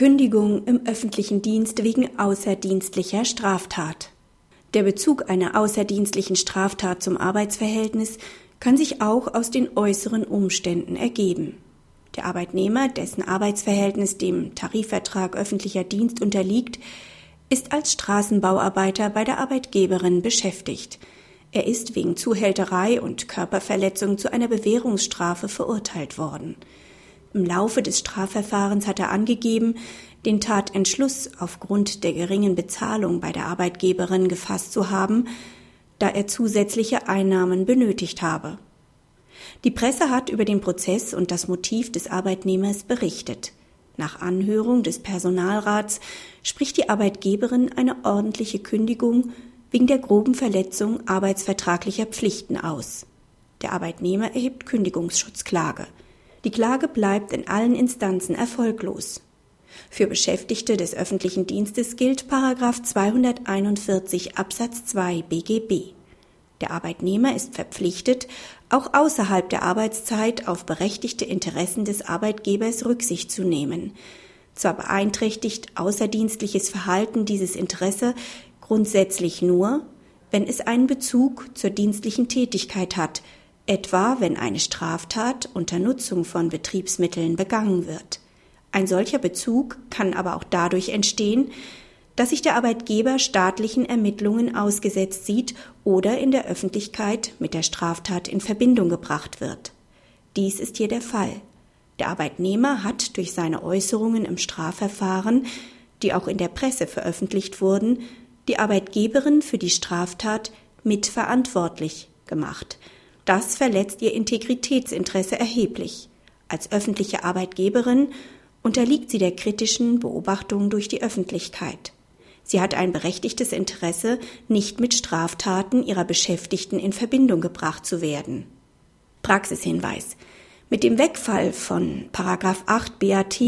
Kündigung im öffentlichen Dienst wegen außerdienstlicher Straftat. Der Bezug einer außerdienstlichen Straftat zum Arbeitsverhältnis kann sich auch aus den äußeren Umständen ergeben. Der Arbeitnehmer, dessen Arbeitsverhältnis dem Tarifvertrag öffentlicher Dienst unterliegt, ist als Straßenbauarbeiter bei der Arbeitgeberin beschäftigt. Er ist wegen Zuhälterei und Körperverletzung zu einer Bewährungsstrafe verurteilt worden. Im Laufe des Strafverfahrens hat er angegeben, den Tatentschluss aufgrund der geringen Bezahlung bei der Arbeitgeberin gefasst zu haben, da er zusätzliche Einnahmen benötigt habe. Die Presse hat über den Prozess und das Motiv des Arbeitnehmers berichtet. Nach Anhörung des Personalrats spricht die Arbeitgeberin eine ordentliche Kündigung wegen der groben Verletzung arbeitsvertraglicher Pflichten aus. Der Arbeitnehmer erhebt Kündigungsschutzklage. Die Klage bleibt in allen Instanzen erfolglos. Für Beschäftigte des öffentlichen Dienstes gilt Paragraph 241 Absatz 2 BGB. Der Arbeitnehmer ist verpflichtet, auch außerhalb der Arbeitszeit auf berechtigte Interessen des Arbeitgebers Rücksicht zu nehmen. Zwar beeinträchtigt außerdienstliches Verhalten dieses Interesse grundsätzlich nur, wenn es einen Bezug zur dienstlichen Tätigkeit hat, etwa wenn eine Straftat unter Nutzung von Betriebsmitteln begangen wird. Ein solcher Bezug kann aber auch dadurch entstehen, dass sich der Arbeitgeber staatlichen Ermittlungen ausgesetzt sieht oder in der Öffentlichkeit mit der Straftat in Verbindung gebracht wird. Dies ist hier der Fall. Der Arbeitnehmer hat durch seine Äußerungen im Strafverfahren, die auch in der Presse veröffentlicht wurden, die Arbeitgeberin für die Straftat mitverantwortlich gemacht, das verletzt ihr Integritätsinteresse erheblich. Als öffentliche Arbeitgeberin unterliegt sie der kritischen Beobachtung durch die Öffentlichkeit. Sie hat ein berechtigtes Interesse, nicht mit Straftaten ihrer Beschäftigten in Verbindung gebracht zu werden. Praxishinweis. Mit dem Wegfall von Paragraph 8 BAT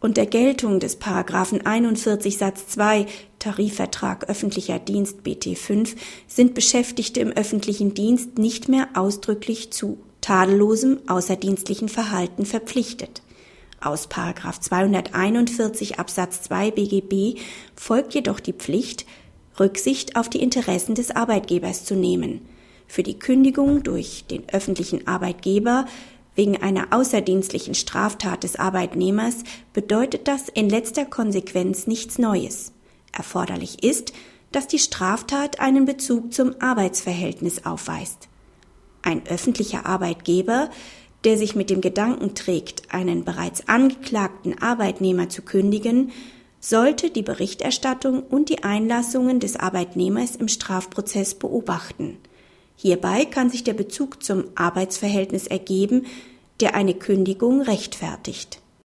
und der Geltung des Paragraphen 41 Satz 2 Tarifvertrag öffentlicher Dienst BT5 sind Beschäftigte im öffentlichen Dienst nicht mehr ausdrücklich zu tadellosem außerdienstlichen Verhalten verpflichtet. Aus Paragraph 241 Absatz 2 BGB folgt jedoch die Pflicht, Rücksicht auf die Interessen des Arbeitgebers zu nehmen. Für die Kündigung durch den öffentlichen Arbeitgeber wegen einer außerdienstlichen Straftat des Arbeitnehmers bedeutet das in letzter Konsequenz nichts Neues. Erforderlich ist, dass die Straftat einen Bezug zum Arbeitsverhältnis aufweist. Ein öffentlicher Arbeitgeber, der sich mit dem Gedanken trägt, einen bereits angeklagten Arbeitnehmer zu kündigen, sollte die Berichterstattung und die Einlassungen des Arbeitnehmers im Strafprozess beobachten. Hierbei kann sich der Bezug zum Arbeitsverhältnis ergeben, der eine Kündigung rechtfertigt.